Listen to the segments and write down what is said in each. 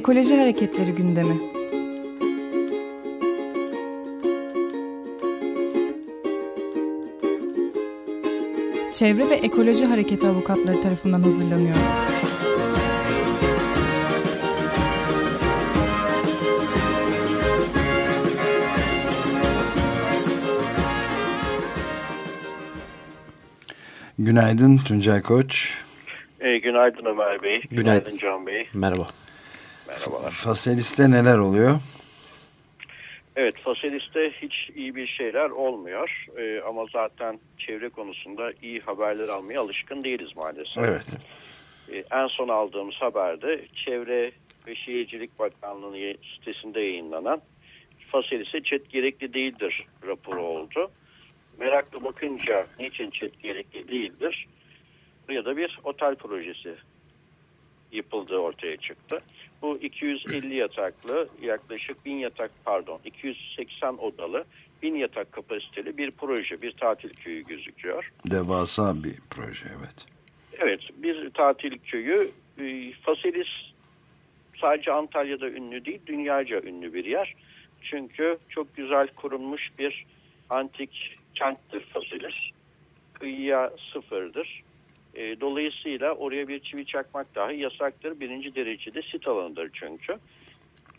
Ekoloji Hareketleri gündemi. Çevre ve Ekoloji Hareketi avukatları tarafından hazırlanıyor. Günaydın Tuncay Koç. E, günaydın Ömer Bey. Günaydın, günaydın Can Bey. Merhaba. Merhabalar. Faselis'te neler oluyor? Evet, Faselis'te hiç iyi bir şeyler olmuyor. E, ama zaten çevre konusunda iyi haberler almaya alışkın değiliz maalesef. Evet. E, en son aldığımız haberde Çevre ve Şehircilik Bakanlığı sitesinde yayınlanan Faselis'e çet gerekli değildir raporu oldu. Merakla bakınca niçin çet gerekli değildir? Ya da bir otel projesi yapıldığı ortaya çıktı. Bu 250 yataklı yaklaşık 1000 yatak pardon 280 odalı 1000 yatak kapasiteli bir proje, bir tatil köyü gözüküyor. Devasa bir proje evet. Evet bir tatil köyü. Faselis sadece Antalya'da ünlü değil dünyaca ünlü bir yer. Çünkü çok güzel kurulmuş bir antik kenttir Faselis. Kıyıya sıfırdır. E, dolayısıyla oraya bir çivi çakmak dahi yasaktır. Birinci derecede sit alanıdır çünkü.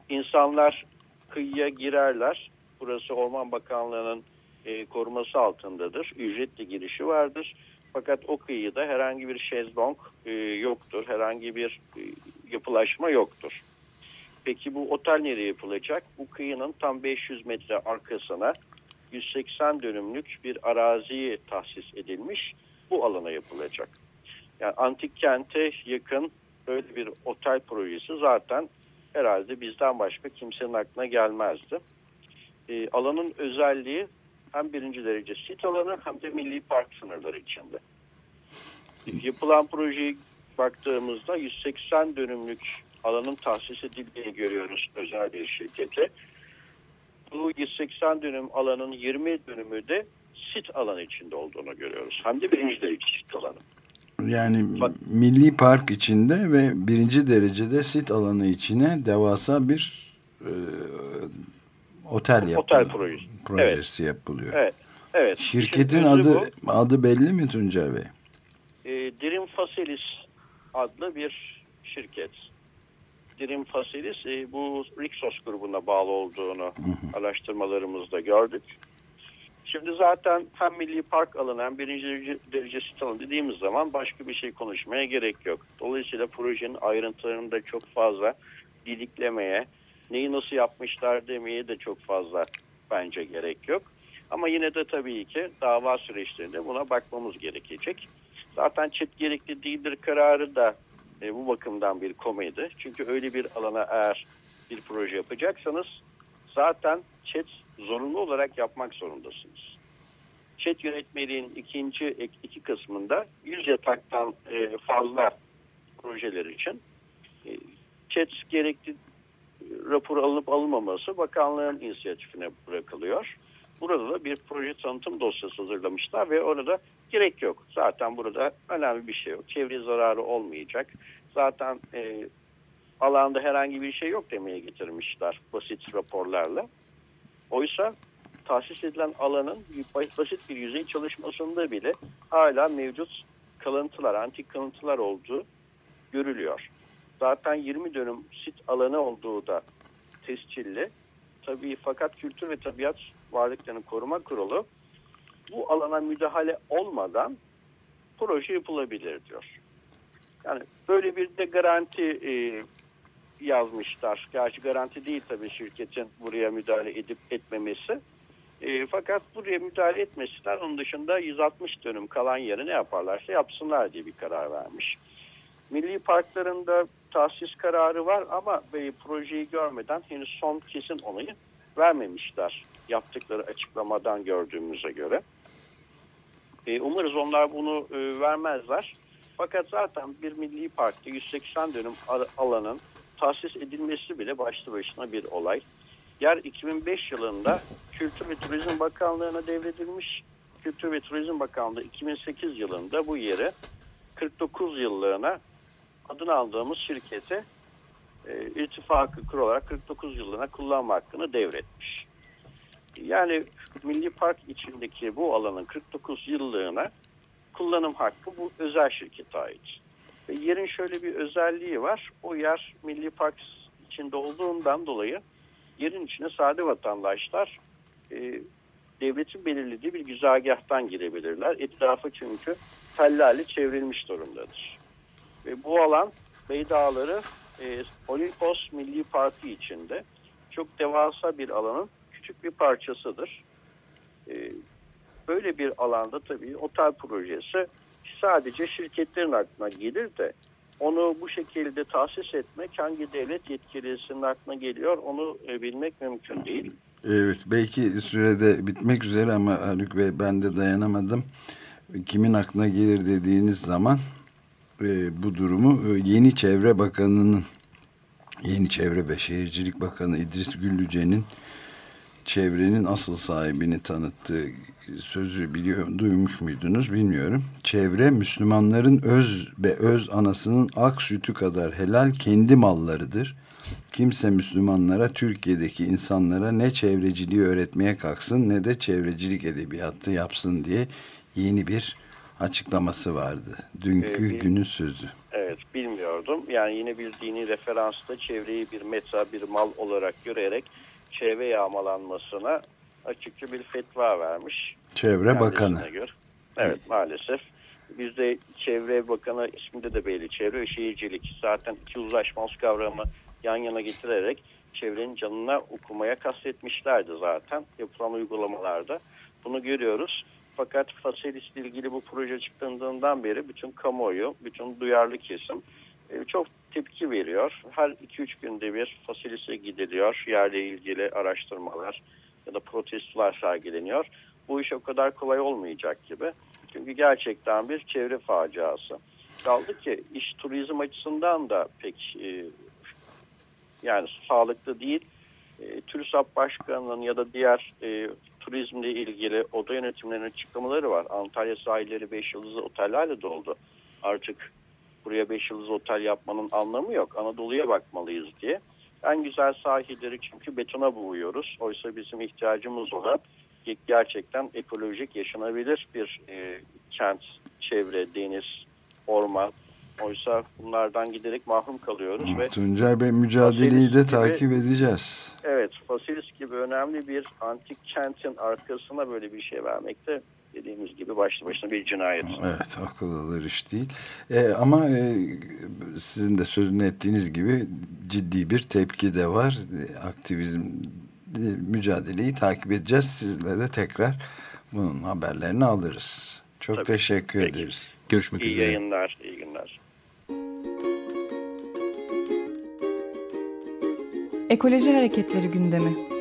İnsanlar kıyıya girerler. Burası Orman Bakanlığı'nın e, koruması altındadır. Ücretli girişi vardır. Fakat o kıyıda herhangi bir şezlong e, yoktur. Herhangi bir e, yapılaşma yoktur. Peki bu otel nereye yapılacak? Bu kıyının tam 500 metre arkasına 180 dönümlük bir araziyi tahsis edilmiş bu alana yapılacak. Yani antik kente yakın böyle bir otel projesi zaten herhalde bizden başka kimsenin aklına gelmezdi. E, alanın özelliği hem birinci derece sit alanı hem de milli park sınırları içinde. Yapılan projeye baktığımızda 180 dönümlük alanın tahsis edildiğini görüyoruz özel bir şirkete. Bu 180 dönüm alanın 20 dönümü de sit alanı içinde olduğunu görüyoruz. Hem de birinci derece sit alanı. Yani Bak, milli park içinde ve birinci derecede sit alanı içine devasa bir e, otel yapılıyor. Otel projesi. projesi evet. yapılıyor. Evet. Evet. Şirketin adı bu. adı belli mi Tuncay Bey? E, Dirim Faselis adlı bir şirket. Dirim Faselis e, bu Rixos grubuna bağlı olduğunu hı hı. araştırmalarımızda gördük. Şimdi zaten hem milli park alanı birinci derece, derece sit alanı dediğimiz zaman başka bir şey konuşmaya gerek yok. Dolayısıyla projenin ayrıntılarını da çok fazla didiklemeye, neyi nasıl yapmışlar demeye de çok fazla bence gerek yok. Ama yine de tabii ki dava süreçlerinde buna bakmamız gerekecek. Zaten çet gerekli değildir kararı da e, bu bakımdan bir komedi. Çünkü öyle bir alana eğer bir proje yapacaksanız zaten çet zorunlu olarak yapmak zorundasınız. Çet yönetmeliğin ikinci iki kısmında 100 yataktan e, fazla projeler için e, çet gerekli rapor alınıp alınmaması bakanlığın inisiyatifine bırakılıyor. Burada da bir proje tanıtım dosyası hazırlamışlar ve orada gerek yok. Zaten burada önemli bir şey yok. Çevre zararı olmayacak. Zaten e, alanda herhangi bir şey yok demeye getirmişler basit raporlarla. Oysa tahsis edilen alanın basit bir yüzey çalışmasında bile hala mevcut kalıntılar, antik kalıntılar olduğu görülüyor. Zaten 20 dönüm sit alanı olduğu da tescilli. Tabii fakat Kültür ve Tabiat Varlıklarını Koruma Kurulu bu alana müdahale olmadan proje yapılabilir diyor. Yani böyle bir de garanti e, yazmışlar. Gerçi garanti değil tabii şirketin buraya müdahale edip etmemesi. E, fakat buraya müdahale etmesinler. Onun dışında 160 dönüm kalan yeri ne yaparlarsa yapsınlar diye bir karar vermiş. Milli parklarında tahsis kararı var ama e, projeyi görmeden henüz son kesin onayı vermemişler. Yaptıkları açıklamadan gördüğümüze göre. E, umarız onlar bunu e, vermezler. Fakat zaten bir milli parkta 180 dönüm alanın tahsis edilmesi bile başlı başına bir olay. Yer 2005 yılında Kültür ve Turizm Bakanlığı'na devredilmiş. Kültür ve Turizm Bakanlığı 2008 yılında bu yere 49 yıllığına adını aldığımız şirkete e, irtifakı kurarak 49 yılına kullanma hakkını devretmiş. Yani Milli Park içindeki bu alanın 49 yıllığına kullanım hakkı bu özel şirkete ait. Yerin şöyle bir özelliği var. O yer Milli Park içinde olduğundan dolayı yerin içine sade vatandaşlar e, devletin belirlediği bir güzergahtan girebilirler. Etrafı çünkü tellerle çevrilmiş durumdadır. Ve bu alan Beydağları e, Olimpos Milli Parkı içinde çok devasa bir alanın küçük bir parçasıdır. E, böyle bir alanda tabii otel projesi sadece şirketlerin aklına gelir de onu bu şekilde tahsis etmek hangi devlet yetkilisinin aklına geliyor onu e, bilmek mümkün değil. Evet belki sürede bitmek üzere ama Haluk Bey ben de dayanamadım. Kimin aklına gelir dediğiniz zaman e, bu durumu e, yeni Çevre Bakanı'nın yeni Çevre ve Şehircilik Bakanı İdris Güllüce'nin çevrenin asıl sahibini tanıttığı sözü biliyor, duymuş muydunuz bilmiyorum. Çevre Müslümanların öz ve öz anasının ak sütü kadar helal kendi mallarıdır. Kimse Müslümanlara Türkiye'deki insanlara ne çevreciliği öğretmeye kalksın ne de çevrecilik edebiyatı yapsın diye yeni bir açıklaması vardı. Dünkü ee, günün sözü. Evet bilmiyordum. Yani yine bildiğini referansta çevreyi bir meta bir mal olarak görerek çevre yağmalanmasına açıkça bir fetva vermiş. Çevre Bakanı. Göre. Evet maalesef. Bizde Çevre Bakanı isminde de belli. Çevre ve Şehircilik. Zaten iki uzlaşmaz kavramı yan yana getirerek çevrenin canına okumaya kastetmişlerdi zaten yapılan uygulamalarda. Bunu görüyoruz. Fakat Faselis ile ilgili bu proje çıktığından beri bütün kamuoyu, bütün duyarlı kesim e, çok tepki veriyor. Her 2-3 günde bir Faselis'e gidiliyor. Yerle ilgili araştırmalar ya da protestolar sergileniyor. Bu iş o kadar kolay olmayacak gibi. Çünkü gerçekten bir çevre faciası. Kaldı ki iş turizm açısından da pek e, yani sağlıklı değil. E, TÜRSAP Başkanı'nın ya da diğer e, turizmle ilgili oda yönetimlerinin açıklamaları var. Antalya sahilleri 5 yıldızlı otellerle doldu. Artık buraya 5 yıldız otel yapmanın anlamı yok. Anadolu'ya bakmalıyız diye. En güzel sahilleri çünkü betona boğuyoruz. Oysa bizim ihtiyacımız olan gerçekten ekolojik yaşanabilir bir e, kent, çevre, deniz, orman. Oysa bunlardan giderek mahrum kalıyoruz. ve Tuncay Bey mücadeleyi de gibi, takip edeceğiz. Evet, Fasilis gibi önemli bir antik kentin arkasına böyle bir şey vermekte dediğimiz gibi başlı başına bir cinayet. Evet akıl alır iş değil. E, ama e, sizin de sözünü ettiğiniz gibi ciddi bir tepki de var. E, aktivizm e, mücadeleyi takip edeceğiz. Sizle de tekrar bunun haberlerini alırız. Çok Tabii. teşekkür Peki. ederiz. Görüşmek iyi üzere. İyi yayınlar, iyi günler. Ekoloji Hareketleri gündemi.